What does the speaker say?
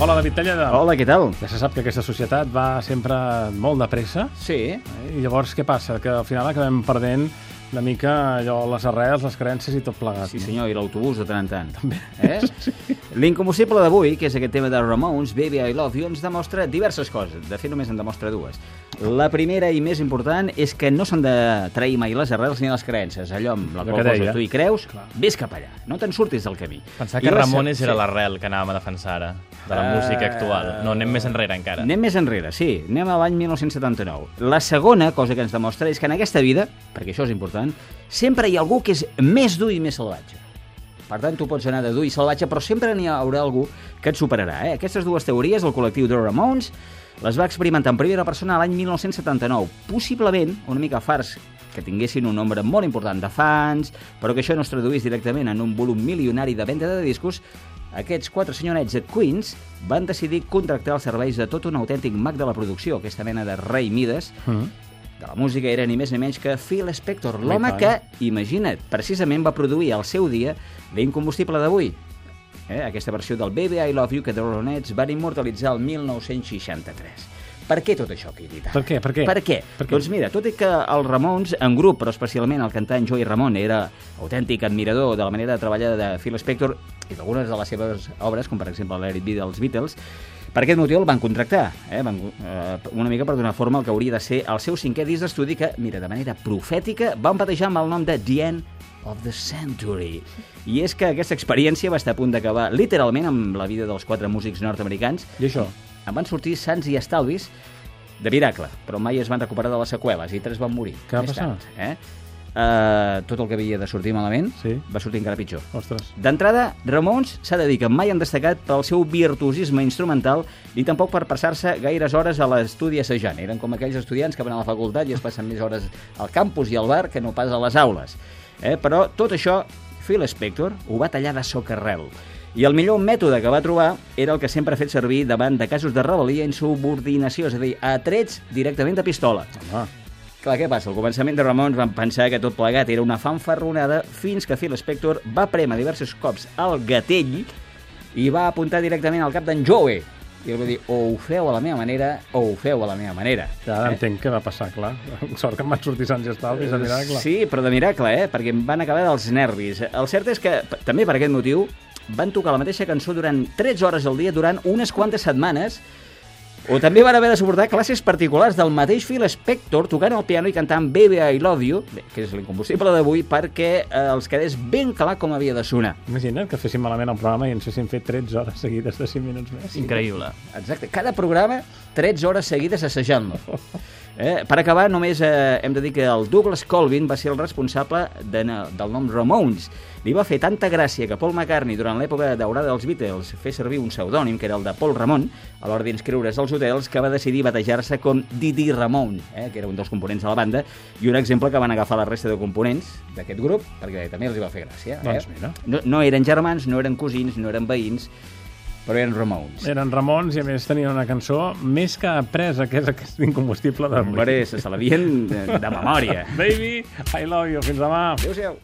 Hola, David Talleda. Hola, què tal? Ja se sap que aquesta societat va sempre molt de pressa, Sí. eh? i llavors què passa? Que al final acabem perdent una mica allò, les arrels, les creences i tot plegat. Sí, senyor, i l'autobús de tant en tant. També. Eh? L'incombustible d'avui, que és aquest tema de Ramones, Baby I Love You, ens demostra diverses coses. De fet, només en demostra dues. La primera i més important és que no s'han de trair mai les arrels ni les creences. Allò amb la qual que cosa tu hi creus, Clar. vés cap allà. No te'n surtis del camí. Pensar I que la Ramones se- era sí. l'arrel que anàvem a defensar ara, de la Eh, música actual. No, anem més enrere encara. Anem més enrere, sí. Anem a l'any 1979. La segona cosa que ens demostra és que en aquesta vida, perquè això és important, sempre hi ha algú que és més dur i més salvatge. Per tant, tu pots anar de dur i salvatge, però sempre n'hi haurà algú que et superarà. Eh? Aquestes dues teories, el col·lectiu The Ramones, les va experimentar en primera persona l'any 1979. Possiblement, una mica fars que tinguessin un nombre molt important de fans, però que això no es traduís directament en un volum milionari de venda de discos, aquests quatre senyorets de Queens van decidir contractar els serveis de tot un autèntic mag de la producció, aquesta mena de rei Mides, Mm. De la música era ni més ni menys que Phil Spector, Home, l'home que, imagina't, precisament va produir al seu dia l'incombustible d'avui. Eh? Aquesta versió del Baby I Love You que The Ronettes van immortalitzar el 1963. Per què tot això, Quirita? Per què? Per què? Per què? Per què? Doncs mira, tot i que els Ramones, en grup, però especialment el cantant Joey Ramone, era autèntic admirador de la manera de treballar de Phil Spector i d'algunes de les seves obres, com per exemple l'Eric B dels Beatles, per aquest motiu el van contractar, eh? van, eh, una mica per donar forma al que hauria de ser el seu cinquè disc d'estudi que, mira, de manera profètica, van batejar amb el nom de The End of the Century. I és que aquesta experiència va estar a punt d'acabar literalment amb la vida dels quatre músics nord-americans I això? En van sortir sants i estalvis de miracle, però mai es van recuperar de les seqüeles i tres van morir. Què va passar? Tard, eh? Uh, tot el que havia de sortir malament Sí. va sortir encara pitjor. D'entrada, Ramones s'ha de dir que mai han destacat pel seu virtuosisme instrumental ni tampoc per passar-se gaires hores a l'estudi assajant. Eren com aquells estudiants que van a la facultat i es passen més hores al campus i al bar que no pas a les aules. Eh? Però tot això, Phil Spector ho va tallar de socarrel. I el millor mètode que va trobar era el que sempre ha fet servir davant de casos de rebel·lia i insubordinació, és a dir, a trets directament de pistola. Home, Clar, què passa? Al començament de Ramones van pensar que tot plegat era una fanfarronada fins que Phil Spector va premer diversos cops al gatell i va apuntar directament al cap d'en Joey. I el va dir, o ho feu a la meva manera o ho feu a la meva manera. ja eh? entenc què va passar, clar. Sort que em van sortir sants i estalvis, de miracle. Sí, però de miracle, eh? Perquè em van acabar dels nervis. El cert és que, també per aquest motiu, van tocar la mateixa cançó durant 13 hores al dia durant unes quantes setmanes o també van haver de suportar classes particulars del mateix Phil Spector tocant el piano i cantant Baby I Love You, bé, que és l'incombustible d'avui, perquè eh, els quedés ben clar com havia de sonar. Imagina't que fessin malament el programa i ens fessin fer 13 hores seguides de 5 minuts més. Increïble. Exacte. Cada programa, 13 hores seguides assajant-lo. Eh? Per acabar, només eh, hem de dir que el Douglas Colvin va ser el responsable de, del nom Ramones. Li va fer tanta gràcia que Paul McCartney, durant l'època daurada dels Beatles, fes servir un pseudònim, que era el de Paul Ramon, a l'hora d'inscriure's als hotels, que va decidir batejar-se com Didi Ramon, eh? que era un dels components de la banda, i un exemple que van agafar la resta de components d'aquest grup, perquè també els hi va fer gràcia. Eh? Doncs mira. No, no eren germans, no eren cosins, no eren veïns, però eren Ramones. Eren Ramons i a més tenien una cançó més que apresa, que és aquest incombustible d'avui. Hombre, se se l'havien de, de memòria. Baby, I love you. Fins demà. Adéu-siau.